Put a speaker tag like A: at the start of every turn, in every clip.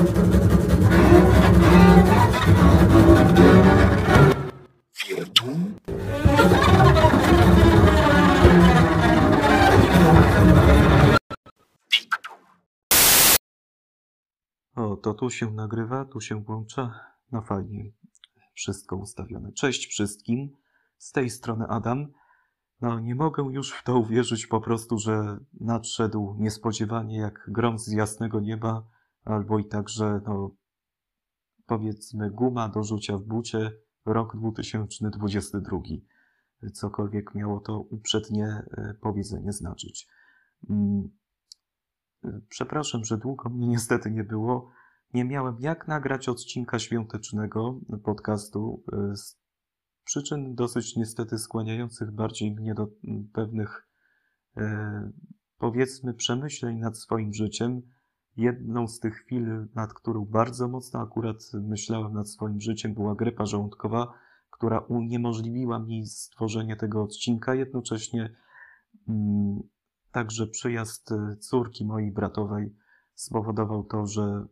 A: O, to tu się nagrywa, tu się włącza. No fajnie, wszystko ustawione. Cześć wszystkim, z tej strony Adam. No, nie mogę już w to uwierzyć po prostu, że nadszedł niespodziewanie jak grom z jasnego nieba, albo i także, no, powiedzmy, guma do rzucia w bucie, rok 2022. Cokolwiek miało to uprzednie e, powiedzenie znaczyć. Mm, Przepraszam, że długo mnie niestety nie było. Nie miałem jak nagrać odcinka świątecznego podcastu e, z przyczyn dosyć niestety skłaniających bardziej mnie do pewnych, e, powiedzmy, przemyśleń nad swoim życiem. Jedną z tych chwil, nad którą bardzo mocno akurat myślałem nad swoim życiem, była grypa żołądkowa, która uniemożliwiła mi stworzenie tego odcinka. Jednocześnie mm, Także przyjazd y, córki mojej bratowej spowodował to, że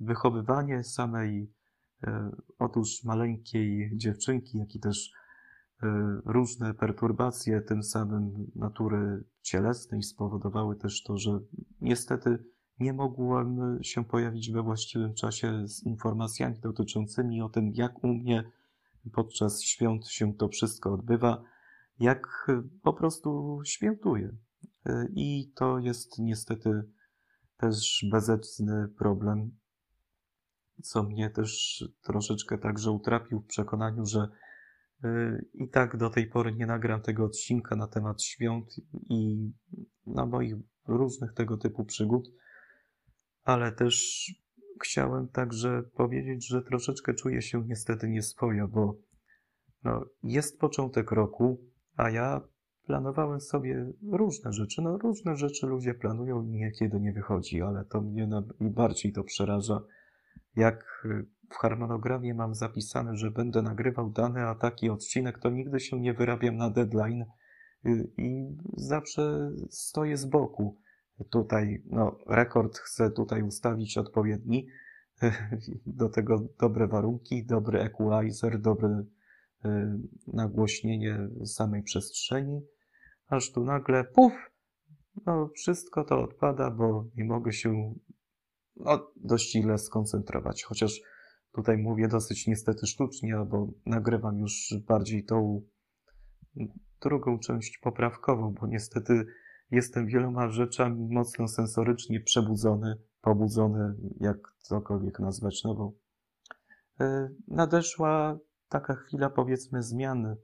A: wychowywanie samej y, otóż maleńkiej dziewczynki, jak i też y, różne perturbacje tym samym natury cielesnej spowodowały też to, że niestety nie mogłem się pojawić we właściwym czasie z informacjami dotyczącymi o tym, jak u mnie podczas świąt się to wszystko odbywa, jak po prostu świętuję. I to jest niestety też bezecny problem, co mnie też troszeczkę także utrapił w przekonaniu, że y, i tak do tej pory nie nagram tego odcinka na temat świąt i na moich różnych tego typu przygód, ale też chciałem także powiedzieć, że troszeczkę czuję się niestety nieswojo, bo no, jest początek roku, a ja planowałem sobie różne rzeczy. No, różne rzeczy ludzie planują i niekiedy nie wychodzi, ale to mnie najbardziej to przeraża. Jak y, w harmonogramie mam zapisane, że będę nagrywał dane, a taki odcinek, to nigdy się nie wyrabiam na deadline y, i zawsze stoję z boku. Tutaj, no, rekord chcę tutaj ustawić odpowiedni. Do tego dobre warunki, dobry equalizer, dobre y, nagłośnienie samej przestrzeni aż tu nagle puf, no wszystko to odpada, bo nie mogę się no, dość ile skoncentrować. Chociaż tutaj mówię dosyć niestety sztucznie, bo nagrywam już bardziej tą drugą część poprawkową, bo niestety jestem wieloma rzeczami mocno sensorycznie przebudzony, pobudzony, jak cokolwiek nazwać nową. E, nadeszła taka chwila, powiedzmy, zmiany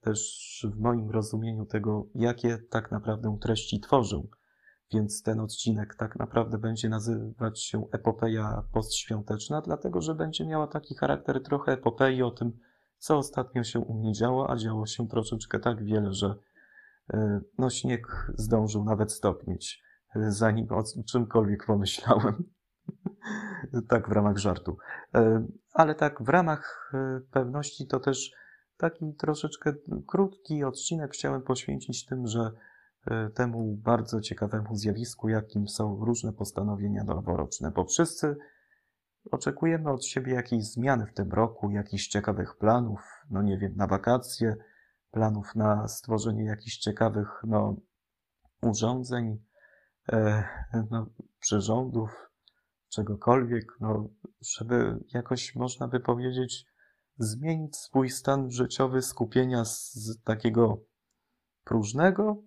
A: też w moim rozumieniu tego, jakie tak naprawdę treści tworzę. Więc ten odcinek tak naprawdę będzie nazywać się Epopeja Postświąteczna, dlatego że będzie miała taki charakter trochę epopei o tym, co ostatnio się u mnie działo, a działo się troszeczkę tak wiele, że no śnieg zdążył nawet stopnieć, e, zanim o czymkolwiek pomyślałem. tak w ramach żartu. E, ale tak w ramach pewności to też taki troszeczkę krótki odcinek chciałem poświęcić tym, że e, temu bardzo ciekawemu zjawisku, jakim są różne postanowienia noworoczne, bo wszyscy oczekujemy od siebie jakiejś zmiany w tym roku, jakichś ciekawych planów, no nie wiem, na wakacje, planów na stworzenie jakichś ciekawych, no, urządzeń, e, no, przyrządów, czegokolwiek, no, żeby jakoś można by powiedzieć, zmienić swój stan życiowy skupienia z takiego próżnego,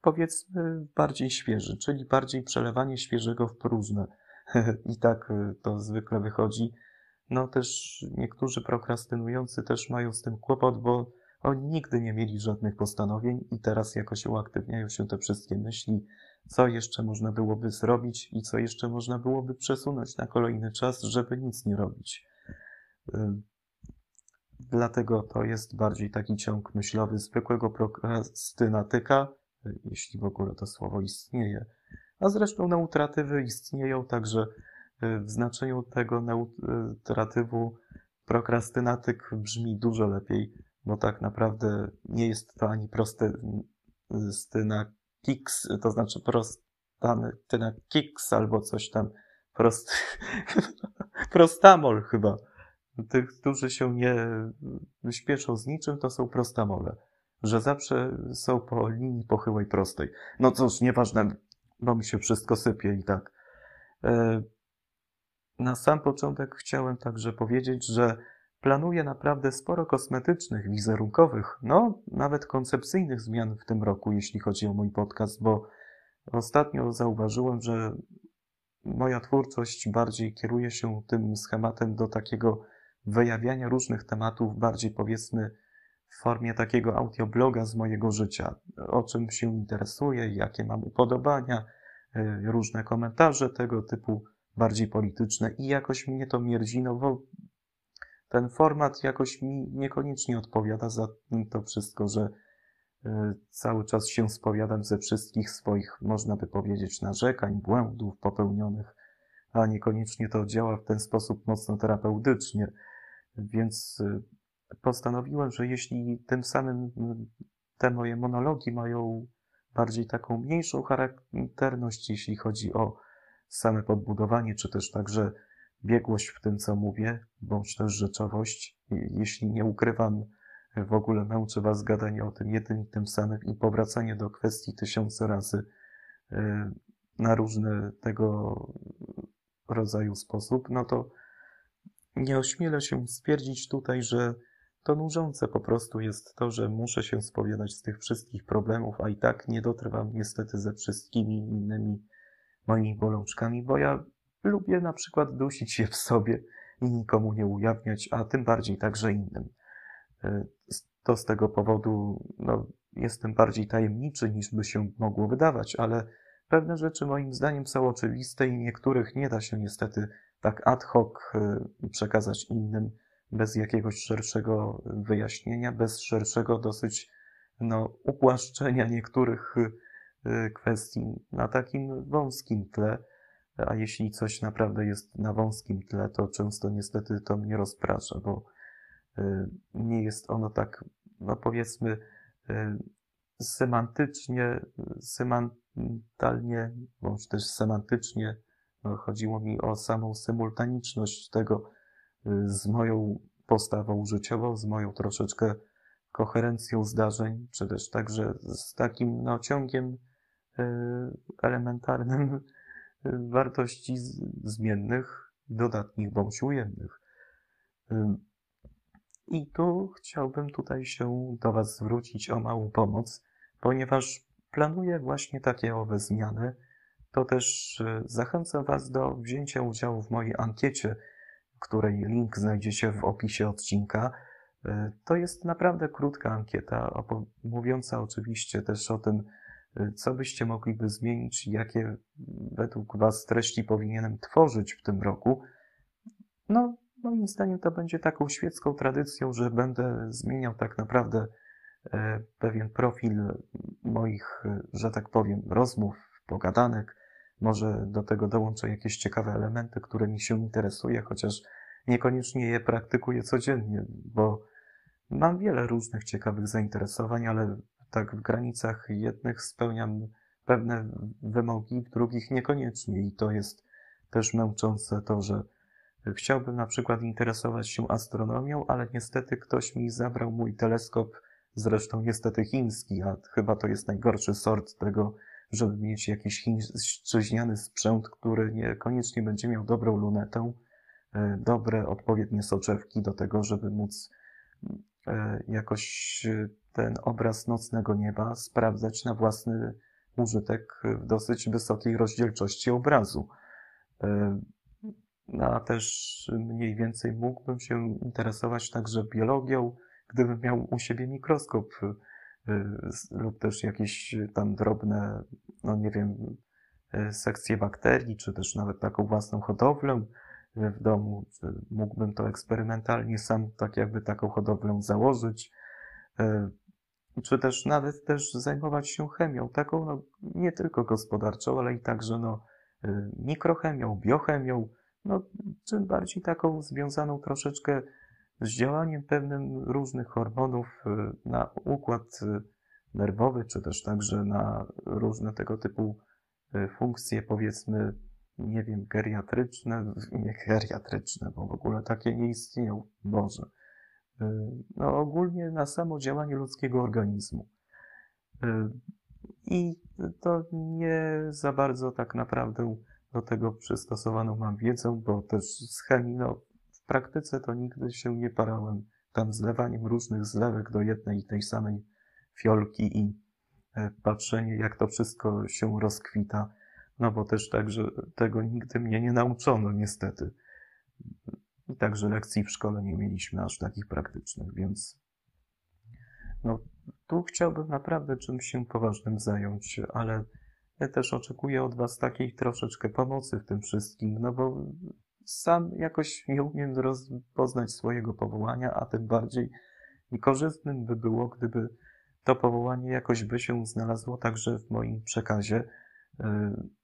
A: powiedzmy, bardziej świeży, czyli bardziej przelewanie świeżego w próżne. I tak y, to zwykle wychodzi. No też niektórzy prokrastynujący też mają z tym kłopot, bo oni nigdy nie mieli żadnych postanowień i teraz jakoś uaktywniają się te wszystkie myśli, co jeszcze można byłoby zrobić i co jeszcze można byłoby przesunąć na kolejny czas, żeby nic nie robić. Y, Dlatego to jest bardziej taki ciąg myślowy zwykłego prokrastynatyka, jeśli w ogóle to słowo istnieje. A zresztą neutratywy istnieją, także y, w znaczeniu tego neutratywu prokrastynatyk brzmi dużo lepiej, bo tak naprawdę nie jest to ani prosty styna kiks, to znaczy prostyna kiks albo coś tam Prost... prostamol chyba. Tych, którzy się nie śpieszą z niczym, to są prostamole. Że zawsze są po linii pochyłej prostej. No cóż, nieważne, bo mi się wszystko sypie i tak. E, na sam początek chciałem także powiedzieć, że planuję naprawdę sporo kosmetycznych, wizerunkowych, no nawet koncepcyjnych zmian w tym roku, jeśli chodzi o mój podcast, bo ostatnio zauważyłem, że moja twórczość bardziej kieruje się tym schematem do takiego wyjawiania różnych tematów, bardziej powiedzmy w formie takiego audiobloga z mojego życia, o czym się interesuję, jakie mam upodobania, y, różne komentarze tego typu, bardziej polityczne i jakoś mnie to mierdzi, no bo ten format jakoś mi niekoniecznie odpowiada za to wszystko, że y, cały czas się spowiadam ze wszystkich swoich, można by powiedzieć, narzekań, błędów popełnionych, a niekoniecznie to działa w ten sposób mocno terapeutycznie. Więc y, postanowiłem, że jeśli tym samym te moje monologi mają bardziej taką mniejszą charakterność, jeśli chodzi o same podbudowanie, czy też także biegłość w tym, co mówię, bądź też rzeczowość. Jeśli nie ukrywam, w ogóle nauczę Was gadanie o tym jednym i tym samym i powracanie do kwestii tysiące razy y, na różne tego rodzaju sposób, no to nie ośmielę się stwierdzić tutaj, że to nużące po prostu jest to, że muszę się spowiadać z tych wszystkich problemów, a i tak nie dotrwam niestety ze wszystkimi innymi moimi bolączkami, bo ja lubię na przykład dusić je w sobie i nikomu nie ujawniać, a tym bardziej także innym. E, to z tego powodu no, jestem bardziej tajemniczy niż by się mogło wydawać, ale pewne rzeczy moim zdaniem są oczywiste i niektórych nie da się niestety tak ad hoc y, przekazać innym, bez jakiegoś szerszego wyjaśnienia, bez szerszego dosyć no, upłaszczenia niektórych y, kwestii na takim wąskim tle. A jeśli coś naprawdę jest na wąskim tle, to często niestety to mnie rozprasza, bo y, nie jest ono tak, no powiedzmy, semantycznie, semantalnie, bądź też semantycznie no, chodziło mi o samą symultaniczność tego y, z moją postawą życiową, z moją troszeczkę koherencją zdarzeń, czy też także z takim no, ciągiem y, elementarnym y, wartości zmiennych, dodatnich bądź ujemnych. I tu chciałbym tutaj się do Was zwrócić o małą pomoc, ponieważ planuję właśnie takie owe zmiany, to też e, zachęcam Was do wzięcia udziału w mojej ankiecie, której link znajdziecie w opisie odcinka. E, to jest naprawdę krótka ankieta, mówiąca oczywiście też o tym, co byście mogliby zmienić, jakie według Was treści powinienem tworzyć w tym roku. No, moim zdaniem to będzie taką świecką tradycją, że będę zmieniał tak naprawdę pewien profil moich, że tak powiem, rozmów, pogadanek, może do tego dołączę jakieś ciekawe elementy, które mi się interesuje, chociaż niekoniecznie je praktykuję codziennie, bo mam wiele różnych ciekawych zainteresowań, ale tak w granicach jednych spełniam pewne wymogi, w drugich niekoniecznie. I to jest też męczące to, że chciałbym na przykład interesować się astronomią, ale niestety ktoś mi zabrał mój teleskop, zresztą niestety chiński, a chyba to jest najgorszy sort tego żeby mieć jakiś chińszczyźniany sprzęt, który niekoniecznie będzie miał dobrą lunetę, e, dobre, odpowiednie soczewki do tego, żeby móc jakoś e, ten obraz nocnego nieba sprawdzać na własny użytek w dosyć wysokiej rozdzielczości obrazu. No, a też mniej więcej mógłbym się interesować także biologią, gdybym miał u siebie mikroskop lub też jakieś tam drobne, no nie wiem, e, sekcje bakterii, czy też nawet taką własną hodowlę w domu. Mógłbym to eksperymentalnie sam tak jakby taką hodowlę założyć, e, czy też nawet też zajmować się chemią, taką no, nie tylko gospodarczą, ale i także no, e, mikrochemią, biochemią, no, czym bardziej taką związaną troszeczkę z działaniem pewnym różnych hormonów y, na układ nerwowy, czy też także na różne tego typu funkcje, powiedzmy, nie wiem, geriatryczne, nie geriatryczne, bo w ogóle takie nie istnieją, Boże. Y, no ogólnie na samo działanie ludzkiego organizmu. Y, I to nie za bardzo tak naprawdę do tego przystosowaną mam wiedzę, bo też z chemii, no w praktyce to nigdy się nie parałem tam zlewaniem różnych zlewek do jednej i tej samej fiolki i e, patrzenie, jak to wszystko się rozkwita, no bo też tak, że tego nigdy mnie nie nauczono, niestety. I także lekcji w szkole nie mieliśmy aż takich praktycznych, więc no, tu chciałbym naprawdę czymś się poważnym zająć, ale ja też oczekuję od Was takiej troszeczkę pomocy w tym wszystkim, no bo sam jakoś nie umiem rozpoznać swojego powołania, a tym bardziej korzystnym by było, gdyby to powołanie jakoś by się znalazło także w moim przekazie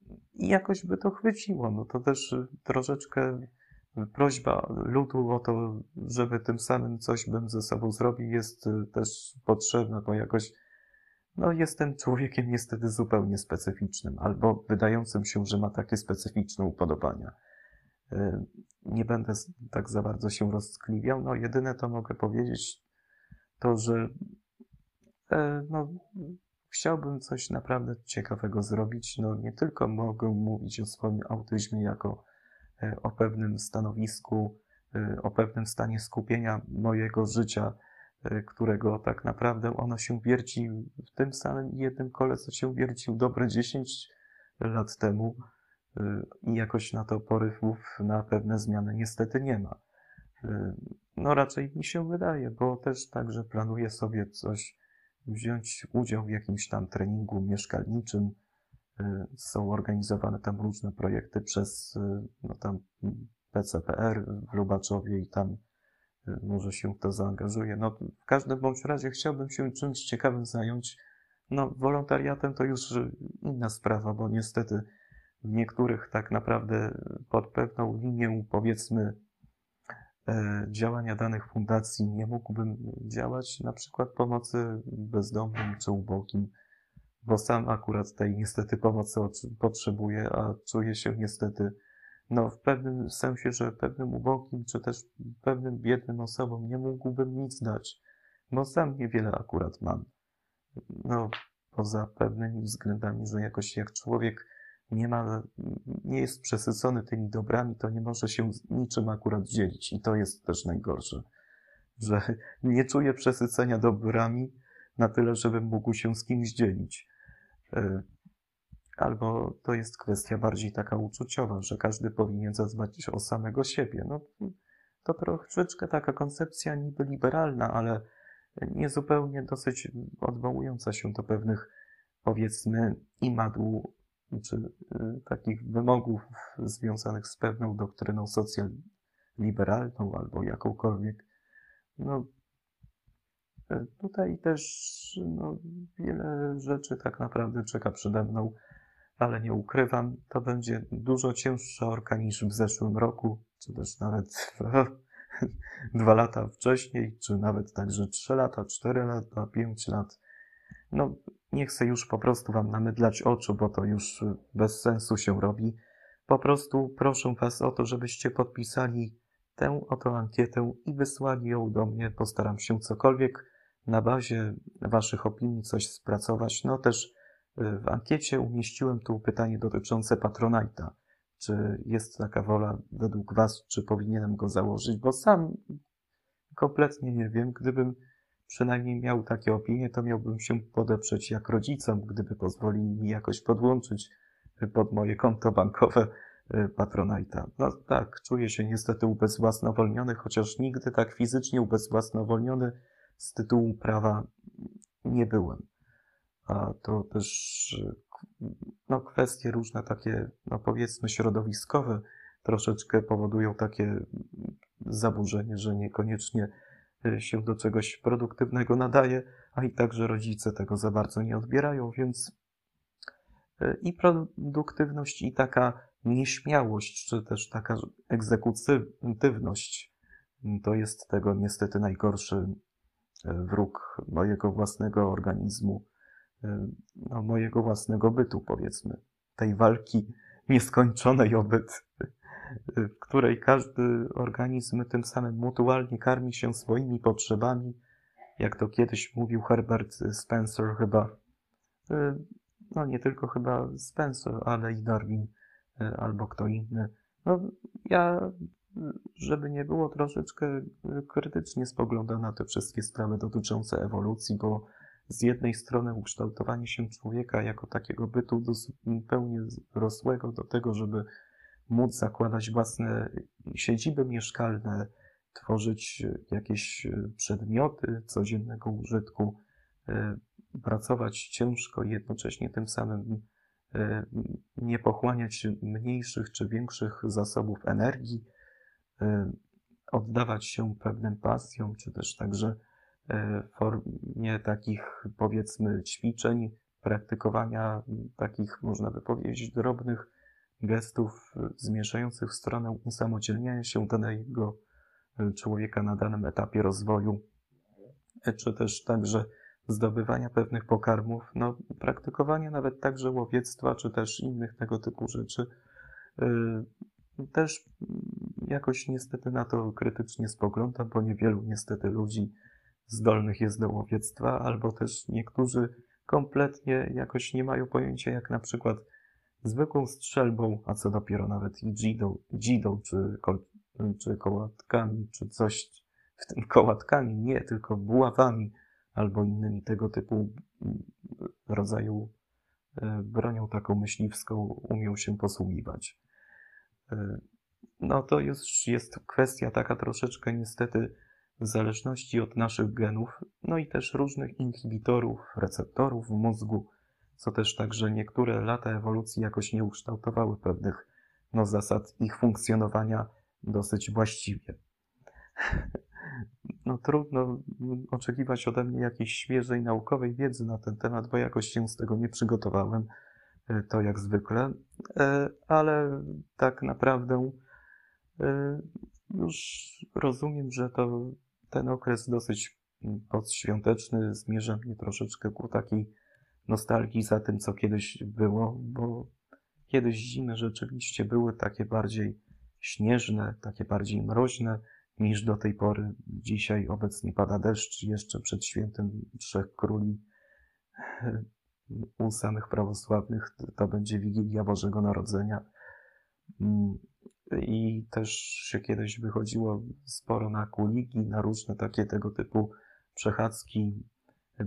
A: i jakoś by to chwyciło. No to też troszeczkę prośba ludu o to, żeby tym samym coś bym ze sobą zrobił, jest y, też potrzebna, bo jakoś no, jestem człowiekiem niestety zupełnie specyficznym, albo wydającym się, że ma takie specyficzne upodobania. Y, nie będę tak za bardzo się rozkliwiał. No, jedyne to mogę powiedzieć, to że e, no, chciałbym coś naprawdę ciekawego zrobić. No, nie tylko mogę mówić o swoim autyzmie jako E, o pewnym stanowisku, e, o pewnym stanie skupienia mojego życia, e, którego tak naprawdę ono się wierci w tym samym jednym kole, co się wiercił dobre 10 lat temu i jakoś na to porywów na pewne zmiany niestety nie ma. No raczej mi się wydaje, bo też także planuję sobie coś, wziąć udział w jakimś tam treningu mieszkalniczym, Y, są organizowane tam różne projekty przez y, no tam PCPR w Lubaczowie i tam y, może się to zaangażuje. No, w każdym bądź razie chciałbym się czymś ciekawym zająć. No, wolontariatem to już inna sprawa, bo niestety w niektórych tak naprawdę pod pewną linię, powiedzmy, działania danych fundacji nie mógłbym działać, na przykład pomocy bezdomnym czy ubogim bo sam akurat tej niestety pomocy potrzebuję, a czuję się niestety, no w pewnym sensie, że pewnym ubogim, czy też pewnym biednym osobom nie mógłbym nic dać, bo sam niewiele akurat mam. No, poza pewnymi względami, że jakoś jak człowiek nie ma, nie jest przesycony tymi dobrami, to nie może się niczym akurat dzielić. I to jest też najgorsze, że nie czuję przesycenia dobrami na tyle, żebym mógł się z kimś dzielić. E, albo to jest kwestia bardziej taka uczuciowa, że każdy powinien zadbać o samego siebie. No, to troszeczkę taka koncepcja niby liberalna, ale niezupełnie dosyć odwołująca się do pewnych, powiedzmy, imadł, czy y, takich wymogów związanych z pewną doktryną socjal-liberalną albo jakąkolwiek. No, E, tutaj też no, wiele rzeczy tak naprawdę czeka przede mną, ale nie ukrywam, to będzie dużo cięższa orka niż w zeszłym roku, czy też nawet dwa lata wcześniej, czy nawet także trzy lata, cztery lata, pięć lat. No, nie chcę już po prostu wam namydlać oczu, bo to już bez sensu się robi. Po prostu proszę was o to, żebyście podpisali tę oto ankietę i wysłali ją do mnie. Postaram się cokolwiek na bazie Waszych opinii coś spracować. No też y, w ankiecie umieściłem tu pytanie dotyczące Patronite'a. Czy jest taka wola według Was, czy powinienem go założyć? Bo sam kompletnie nie wiem. Gdybym przynajmniej miał takie opinie, to miałbym się podeprzeć jak rodzicom, gdyby pozwolili mi jakoś podłączyć pod moje konto bankowe y, Patronite'a. No tak, czuję się niestety ubezwłasnowolniony, chociaż nigdy tak fizycznie ubezwłasnowolniony z tytułu prawa nie byłem. A to też no, kwestie różne takie, no powiedzmy, środowiskowe troszeczkę powodują takie zaburzenie, że niekoniecznie się do czegoś produktywnego nadaje, a i także rodzice tego za bardzo nie odbierają, więc i produktywność, i taka nieśmiałość, czy też taka egzekutywność to jest tego niestety najgorszy wróg mojego własnego organizmu, no, mojego własnego bytu, powiedzmy. Tej walki nieskończonej obyt, w której każdy organizm tym samym mutualnie karmi się swoimi potrzebami, jak to kiedyś mówił Herbert Spencer chyba, no nie tylko chyba Spencer, ale i Darwin albo kto inny. No, ja, żeby nie było, troszeczkę krytycznie spoglądam na te wszystkie sprawy dotyczące ewolucji, bo z jednej strony ukształtowanie się człowieka jako takiego bytu zupełnie rosłego do tego, żeby móc zakładać własne siedziby mieszkalne, tworzyć jakieś przedmioty codziennego użytku, e, pracować ciężko i jednocześnie tym samym e, nie pochłaniać mniejszych czy większych zasobów energii, e, oddawać się pewnym pasjom, czy też także E, w formie takich, powiedzmy, ćwiczeń, praktykowania takich, można by powiedzieć, drobnych gestów zmierzających w stronę usamodzielniania się danego e, człowieka na danym etapie rozwoju, e, czy też także zdobywania pewnych pokarmów, no, praktykowania nawet także łowiectwa, czy też innych tego typu rzeczy. Też jakoś niestety na to krytycznie spoglądam, bo niewielu niestety ludzi zdolnych jest do łowiectwa, albo też niektórzy kompletnie jakoś nie mają pojęcia, jak na przykład zwykłą strzelbą, a co dopiero nawet i dzidą, dzidą czy, czy kołatkami, czy coś w tym kołatkami, nie, tylko buławami albo innymi tego typu mm, rodzaju e, bronią taką myśliwską umiał się posługiwać. E, no to już jest kwestia taka troszeczkę niestety w zależności od naszych genów, no i też różnych inhibitorów, receptorów w mózgu, co też także niektóre lata ewolucji jakoś nie ukształtowały pewnych no, zasad ich funkcjonowania dosyć właściwie. No trudno oczekiwać ode mnie jakiejś świeżej naukowej wiedzy na ten temat, bo jakoś się z tego nie przygotowałem, e, to jak zwykle, e, ale tak naprawdę e, już rozumiem, że to ten okres dosyć podświąteczny zmierza mnie troszeczkę ku takiej nostalgii za tym, co kiedyś było, bo kiedyś zimy rzeczywiście były takie bardziej śnieżne, takie bardziej mroźne niż do tej pory. Dzisiaj obecnie pada deszcz, jeszcze przed świętem Trzech Króli u samych prawosławnych to będzie Wigilia Bożego Narodzenia. I też się kiedyś wychodziło sporo na kuliki, na różne takie tego typu przechadzki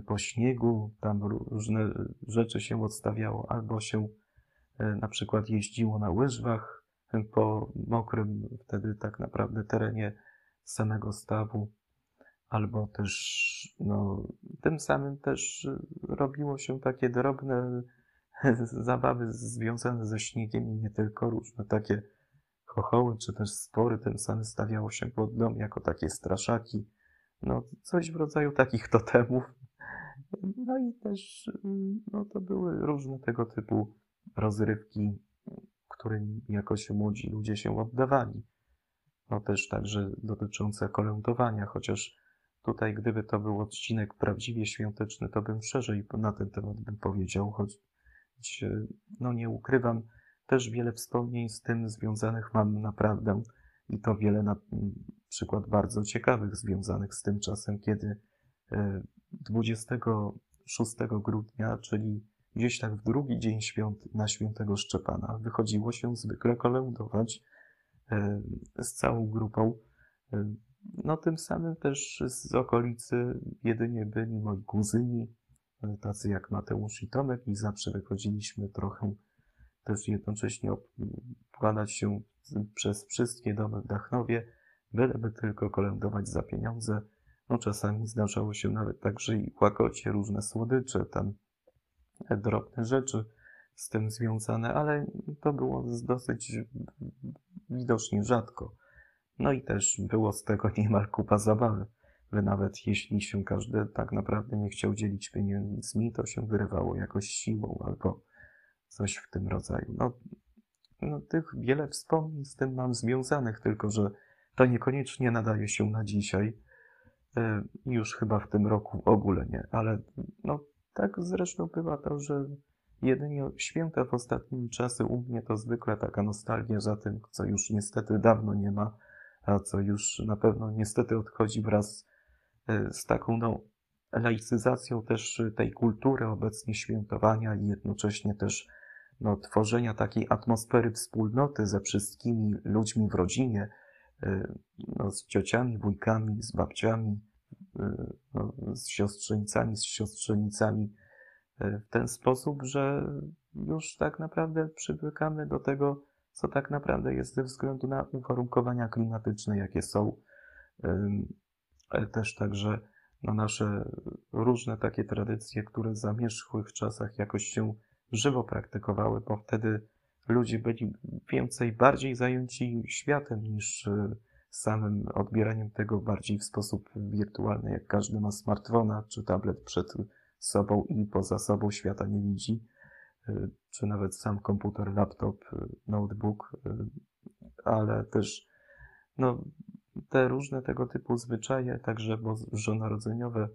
A: po śniegu, tam różne rzeczy się odstawiało, albo się e, na przykład jeździło na łyżwach po mokrym wtedy tak naprawdę terenie samego stawu, albo też no, tym samym też robiło się takie drobne zabawy związane ze śniegiem i nie tylko różne takie chochoły czy też spory, tym samym stawiało się pod dom jako takie straszaki. No, coś w rodzaju takich totemów. No i też, no to były różne tego typu rozrywki, którymi jakoś młodzi ludzie się oddawali. No też także dotyczące kolędowania, chociaż tutaj gdyby to był odcinek prawdziwie świąteczny, to bym szerzej na ten temat bym powiedział, choć no nie ukrywam, też wiele wspomnień z tym związanych mam naprawdę i to wiele na przykład bardzo ciekawych związanych z tym czasem, kiedy 26 e, grudnia, czyli gdzieś tak w drugi dzień świąt na świętego Szczepana, wychodziło się zwykle kolędować e, z całą grupą. E, no tym samym też z okolicy jedynie byli moi kuzyni, tacy jak Mateusz i Tomek i zawsze wychodziliśmy trochę też jednocześnie obkładać się przez wszystkie domy w Dachnowie, byleby tylko kolędować za pieniądze. No czasami zdarzało się nawet tak, że i łakocie, różne słodycze, tam drobne rzeczy z tym związane, ale to było dosyć widocznie rzadko. No i też było z tego niemal kupa zabawy, że nawet jeśli się każdy tak naprawdę nie chciał dzielić pieniędzmi, to się wyrywało jakoś siłą albo coś w tym rodzaju. No, no, tych wiele wspomnień z tym mam związanych, tylko że to niekoniecznie nadaje się na dzisiaj. E, już chyba w tym roku w ogóle nie, ale no tak zresztą bywa to, że Jedynie święta w ostatnimi czasy u mnie to zwykle taka nostalgia za tym, co już niestety dawno nie ma, a co już na pewno niestety odchodzi wraz e, z taką no, laicyzacją też tej kultury obecnie świętowania i jednocześnie też no, tworzenia takiej atmosfery wspólnoty ze wszystkimi ludźmi w rodzinie, no, z ciociami, wujkami, z babciami, e, no, z siostrzenicami, z siostrzenicami, e, w ten sposób, że już tak naprawdę przywykamy do tego, co tak naprawdę jest ze względu na uwarunkowania klimatyczne, jakie są. Też także no, nasze różne takie tradycje, które w zamierzchłych czasach jakoś się żywo praktykowały, bo wtedy ludzie byli więcej, bardziej zajęci światem niż e, samym odbieraniem tego bardziej w sposób wirtualny, jak każdy ma smartfona czy tablet przed sobą i poza sobą świata nie widzi, e, czy nawet sam komputer, laptop, e, notebook, ale też no, te różne tego typu zwyczaje, także bożonarodzeniowe,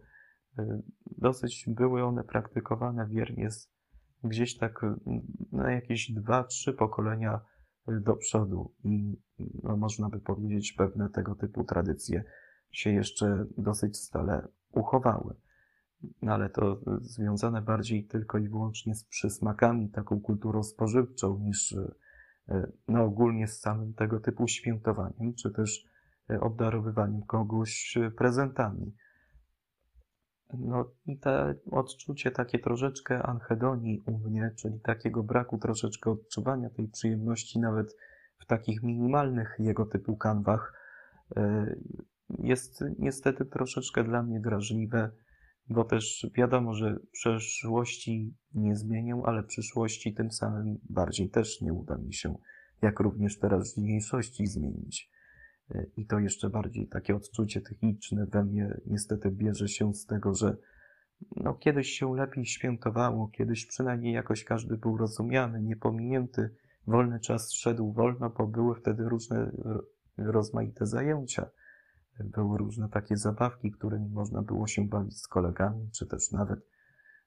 A: dosyć były one praktykowane wiernie z gdzieś tak na jakieś dwa, trzy pokolenia do przodu i no, można by powiedzieć pewne tego typu tradycje się jeszcze dosyć stale uchowały. No, ale to związane bardziej tylko i wyłącznie z przysmakami, taką kulturą spożywczą, niż no, ogólnie z samym tego typu świętowaniem, czy też obdarowywaniem kogoś prezentami. No i to odczucie takie troszeczkę anhedonii u mnie, czyli takiego braku troszeczkę odczuwania tej przyjemności nawet w takich minimalnych jego typu kanwach e, jest niestety troszeczkę dla mnie drażliwe, bo też wiadomo, że przeszłości nie zmienię, ale przyszłości tym samym bardziej też nie uda mi się, jak również teraźniejszości zmienić. I to jeszcze bardziej takie odczucie techniczne we mnie niestety bierze się z tego, że no, kiedyś się lepiej świętowało, kiedyś przynajmniej jakoś każdy był rozumiany, niepominięty, wolny czas szedł wolno, bo były wtedy różne rozmaite zajęcia. Były różne takie zabawki, którymi można było się bawić z kolegami, czy też nawet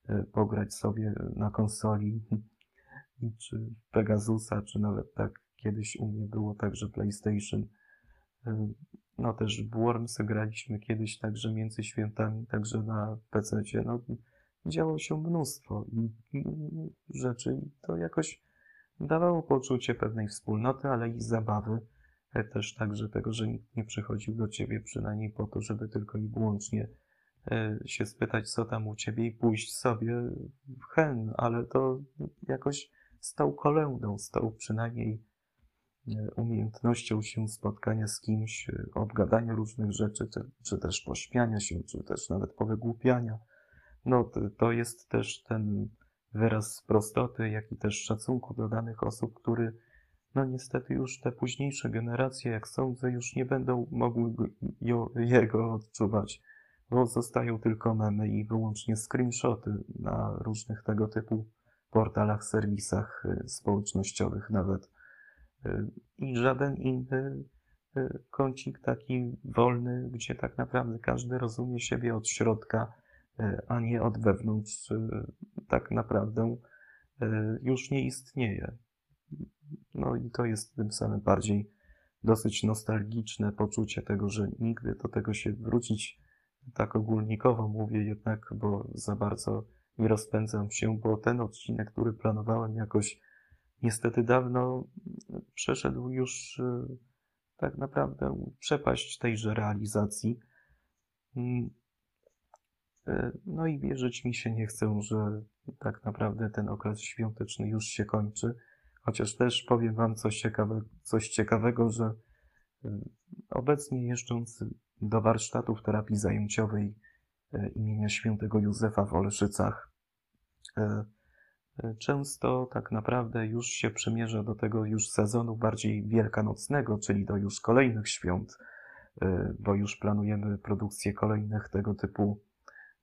A: e, pograć sobie na konsoli, czy Pegasusa, czy nawet tak kiedyś u mnie było także PlayStation no też w Wormsy graliśmy kiedyś także między świętami, także na PC. No, działo się mnóstwo rzeczy i to jakoś dawało poczucie pewnej wspólnoty, ale i zabawy. E, też także tego, że nikt nie przychodził do ciebie przynajmniej po to, żeby tylko i wyłącznie e, się spytać, co tam u ciebie i pójść sobie w hen, ale to jakoś stał kolędą, stał przynajmniej umiejętnością się spotkania z kimś, e, obgadania różnych rzeczy, czy, czy też pośmiania się, czy też nawet powygłupiania. No, to jest też ten wyraz prostoty, jak i też szacunku do danych osób, który, no niestety już te późniejsze generacje, jak sądzę, już nie będą mogły jego odczuwać, bo zostają tylko memy i wyłącznie screenshoty na różnych tego typu portalach, serwisach e, społecznościowych nawet i żaden inny y, kącik taki wolny, gdzie tak naprawdę każdy rozumie siebie od środka, y, a nie od wewnątrz, y, tak naprawdę już nie istnieje. No i to jest tym samym bardziej dosyć nostalgiczne poczucie tego, że nigdy do tego się wrócić, tak ogólnikowo mówię jednak, bo za bardzo nie rozpędzam się, bo ten odcinek, który planowałem jakoś niestety dawno przeszedł już y, tak naprawdę przepaść tejże realizacji. Mm, y, no i wierzyć mi się nie chcę, że tak naprawdę ten okres świąteczny już się kończy. Chociaż też powiem Wam coś, ciekawe, coś ciekawego, że y, obecnie jeżdżąc do warsztatów terapii zajęciowej imienia świętego Józefa w Oleszycach, często tak naprawdę już się przymierza do tego już sezonu bardziej wielkanocnego, czyli do już kolejnych świąt, e, bo już planujemy produkcję kolejnych tego typu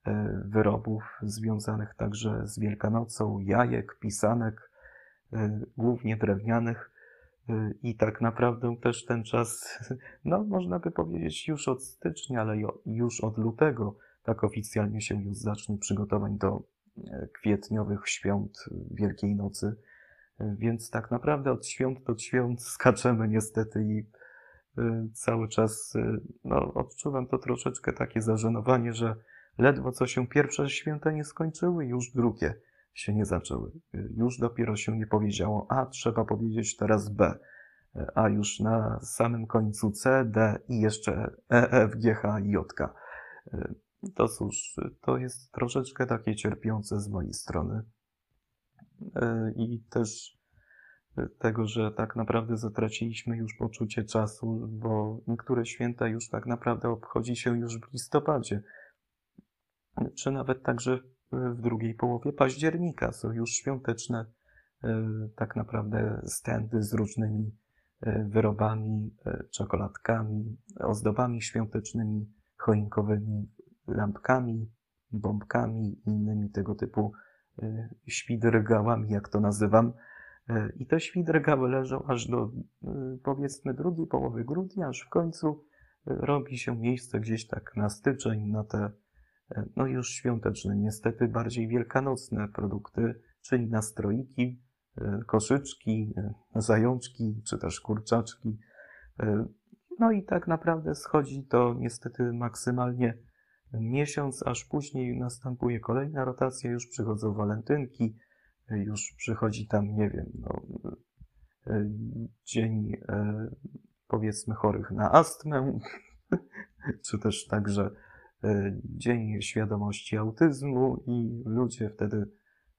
A: e, wyrobów związanych także z Wielkanocą, jajek, pisanek, e, głównie drewnianych. I tak naprawdę też ten czas, no można by powiedzieć już od stycznia, ale już od lutego, tak oficjalnie się już zacznie przygotowań do kwietniowych świąt Wielkiej Nocy. Więc tak naprawdę od świąt do świąt skaczemy niestety i cały czas no, odczuwam to troszeczkę takie zażenowanie, że ledwo co się pierwsze święta nie skończyły, już drugie się nie zaczęły. Już dopiero się nie powiedziało A, trzeba powiedzieć teraz B, a już na samym końcu C, D i jeszcze E, F, G, H i J. To cóż, to jest troszeczkę takie cierpiące z mojej strony. I też tego, że tak naprawdę zatraciliśmy już poczucie czasu, bo niektóre święta już tak naprawdę obchodzi się już w listopadzie, czy nawet także w drugiej połowie października. Są już świąteczne e, tak naprawdę stędy z różnymi e, wyrobami, e, czekoladkami, ozdobami świątecznymi, choinkowymi, lampkami, bombkami i innymi tego typu świdrgałami, jak to nazywam. I te świdrgały leżą aż do powiedzmy drugiej połowy grudnia, aż w końcu robi się miejsce gdzieś tak na styczeń na te no już świąteczne, niestety bardziej wielkanocne produkty, czyli nastroiki, e, koszyczki, e, zajączki, czy też kurczaczki. E, no i tak naprawdę schodzi to niestety maksymalnie miesiąc, aż później następuje kolejna rotacja, już przychodzą walentynki, już przychodzi tam, nie wiem, no, dzień powiedzmy chorych na astmę, czy też także E, Dzień Świadomości Autyzmu i ludzie wtedy,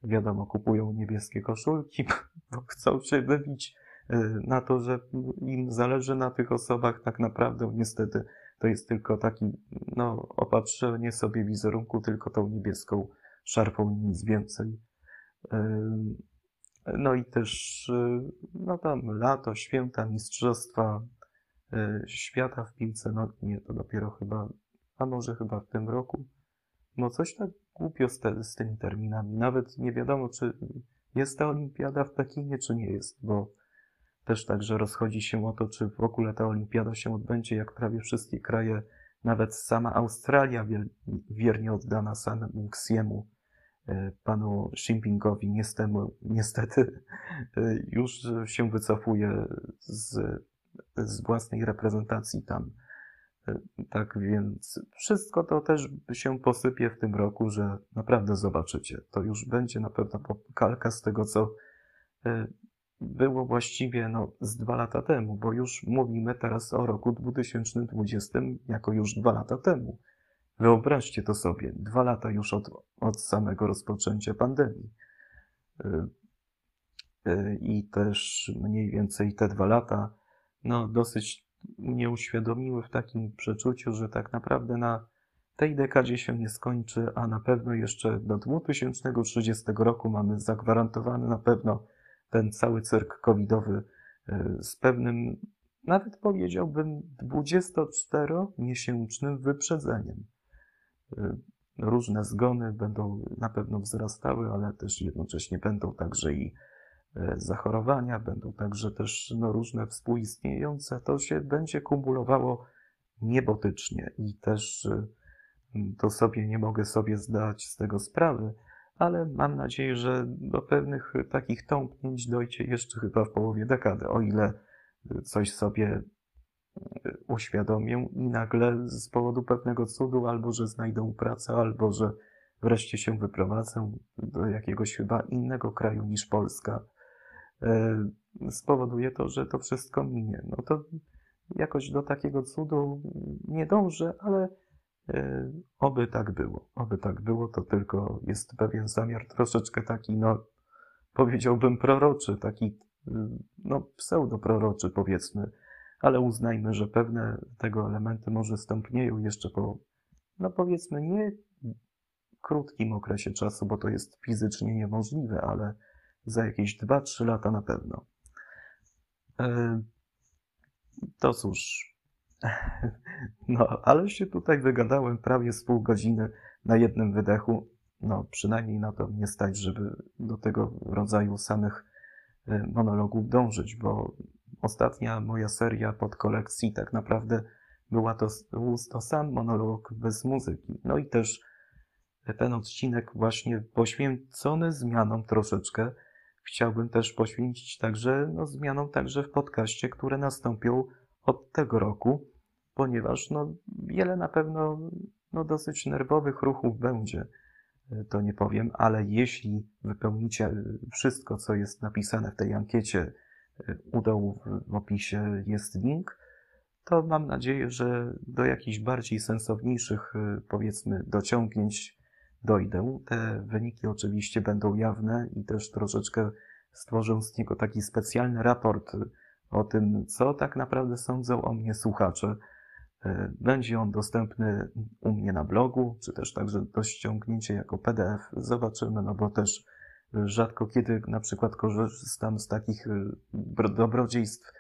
A: wiadomo, kupują niebieskie koszulki, bo chcą się wybić e, na to, że im zależy na tych osobach. Tak naprawdę, niestety, to jest tylko taki, no, opatrzenie sobie wizerunku tylko tą niebieską szarfą nic więcej. No i też, no tam lato, święta, mistrzostwa świata w piłce, no nie, to dopiero chyba a może chyba w tym roku. No coś tak głupio z, te, z tymi terminami. Nawet nie wiadomo, czy jest ta olimpiada w Pekinie, czy nie jest, bo też także rozchodzi się o to, czy w ogóle ta olimpiada się odbędzie, jak prawie wszystkie kraje, nawet sama Australia wiernie oddana samemu Xiemu, e, panu Xi Jinpingowi, niestety, niestety już się wycofuje z, z własnej reprezentacji tam. Tak więc wszystko to też się posypie w tym roku, że naprawdę zobaczycie. To już będzie na pewno kalka z tego, co e, było właściwie no, z dwa lata temu, bo już mówimy teraz o roku 2020 jako już dwa lata temu. Wyobraźcie to sobie, dwa lata już od, od samego rozpoczęcia pandemii. E, e, I też mniej więcej te dwa lata, no dosyć mnie uświadomiły w takim przeczuciu, że tak naprawdę na tej dekadzie się nie skończy, a na pewno jeszcze do 2030 roku mamy zagwarantowany na pewno ten cały cyrk covidowy e, z pewnym, nawet powiedziałbym, 24-miesięcznym wyprzedzeniem. E, różne zgony będą na pewno wzrastały, ale też jednocześnie będą także i E, zachorowania, będą także też no, różne współistniejące, to się będzie kumulowało niebotycznie i też to sobie nie mogę sobie zdać z tego sprawy, ale mam nadzieję, że do pewnych takich tąpnięć dojdzie jeszcze chyba w połowie dekady, o ile coś sobie e, uświadomię i nagle z powodu pewnego cudu albo, że znajdą pracę, albo, że wreszcie się wyprowadzę do jakiegoś chyba innego kraju niż Polska, E, spowoduje to, że to wszystko minie. No to jakoś do takiego cudu nie dążę, ale oby tak było. Oby tak było, to tylko jest pewien zamiar troszeczkę taki, no powiedziałbym proroczy, taki no pseudoproroczy powiedzmy, ale uznajmy, że pewne tego elementy może stąpnieją jeszcze po, no powiedzmy nie krótkim okresie czasu, bo to jest fizycznie niemożliwe, ale za jakieś 2-3 lata na pewno. E, to cóż, no, ale się tutaj wygadałem prawie z pół godziny na jednym wydechu. No, przynajmniej na to nie stać, żeby do tego rodzaju samych e, monologów dążyć, bo ostatnia moja seria pod kolekcji tak naprawdę była to, to sam monolog bez muzyki. No i też ten odcinek właśnie poświęcony zmianom troszeczkę. Chciałbym też poświęcić także no, zmianom także w podcaście, które nastąpią od tego roku, ponieważ no, wiele na pewno no, dosyć nerwowych ruchów będzie, to nie powiem, ale jeśli wypełnicie wszystko, co jest napisane w tej ankiecie, u dołu w opisie jest link, to mam nadzieję, że do jakichś bardziej sensowniejszych, powiedzmy, dociągnięć dojdę. Te wyniki oczywiście będą jawne i też troszeczkę stworzę z niego taki specjalny raport o tym, co tak naprawdę sądzą o mnie słuchacze. E, będzie on dostępny u mnie na blogu, czy też także do ściągnięcia jako PDF. Zobaczymy, no bo też rzadko kiedy na przykład korzystam z takich e, dobrodziejstw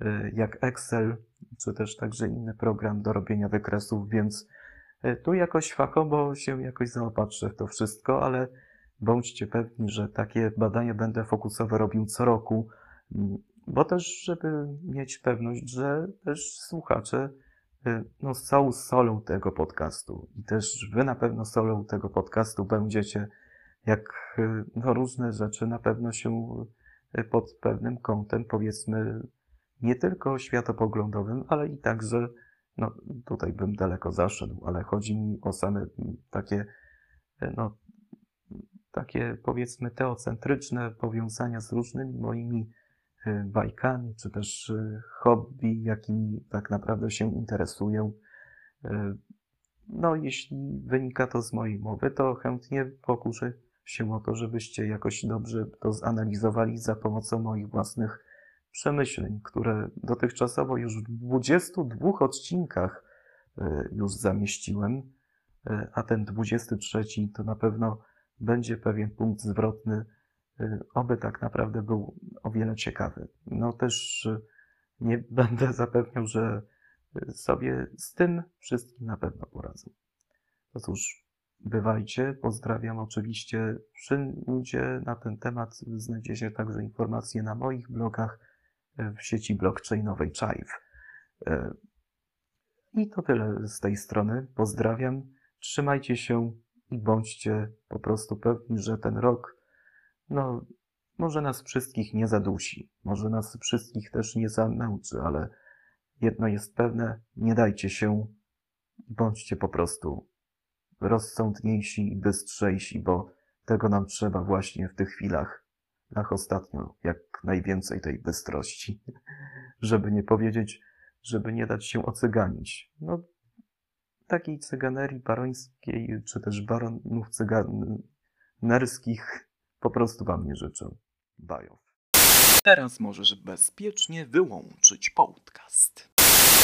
A: e, jak Excel, czy też także inny program do robienia wykresów, więc tu jakoś fachowo się jakoś zaopatrzę w to wszystko, ale bądźcie pewni, że takie badania będę fokusowe robił co roku, bo też, żeby mieć pewność, że też słuchacze no, są solą tego podcastu. I też wy na pewno solą tego podcastu będziecie, jak y, no, różne rzeczy na pewno się y, pod pewnym kątem, powiedzmy, nie tylko światopoglądowym, ale i także, no tutaj bym daleko zaszedł, ale chodzi mi o same takie, no, takie powiedzmy teocentryczne powiązania z różnymi moimi Y, bajkami, czy też y, hobby, jakimi tak naprawdę się interesuję. Y, no, jeśli wynika to z mojej mowy, to chętnie pokuszę się o to, żebyście jakoś dobrze to zanalizowali za pomocą moich własnych przemyśleń, które dotychczasowo już w 22 odcinkach już zamieściłem, a ten 23 to na pewno będzie pewien punkt zwrotny oby tak naprawdę był o wiele ciekawy. No też y, nie będę zapewniał, że y, sobie z tym wszystkim na pewno poradzę. To cóż, bywajcie. Pozdrawiam oczywiście wszędzie na ten temat. Znajdziecie także informacje na moich blogach w sieci blockchainowej Chive. I to tyle z tej strony. Pozdrawiam. Trzymajcie się i bądźcie po prostu pewni, że ten rok no, może nas wszystkich nie zadusi, może nas wszystkich też nie zamęczy, ale jedno jest pewne, nie dajcie się, bądźcie po prostu rozsądniejsi i bystrzejsi, bo tego nam trzeba właśnie w tych chwilach, ach ostatnio, jak najwięcej tej bystrości, żeby nie powiedzieć, żeby nie dać się ocyganić. No, takiej cyganerii barońskiej, czy też baronów cyganerskich po prostu wam nie życzę. Bajow.
B: Teraz możesz bezpiecznie wyłączyć podcast.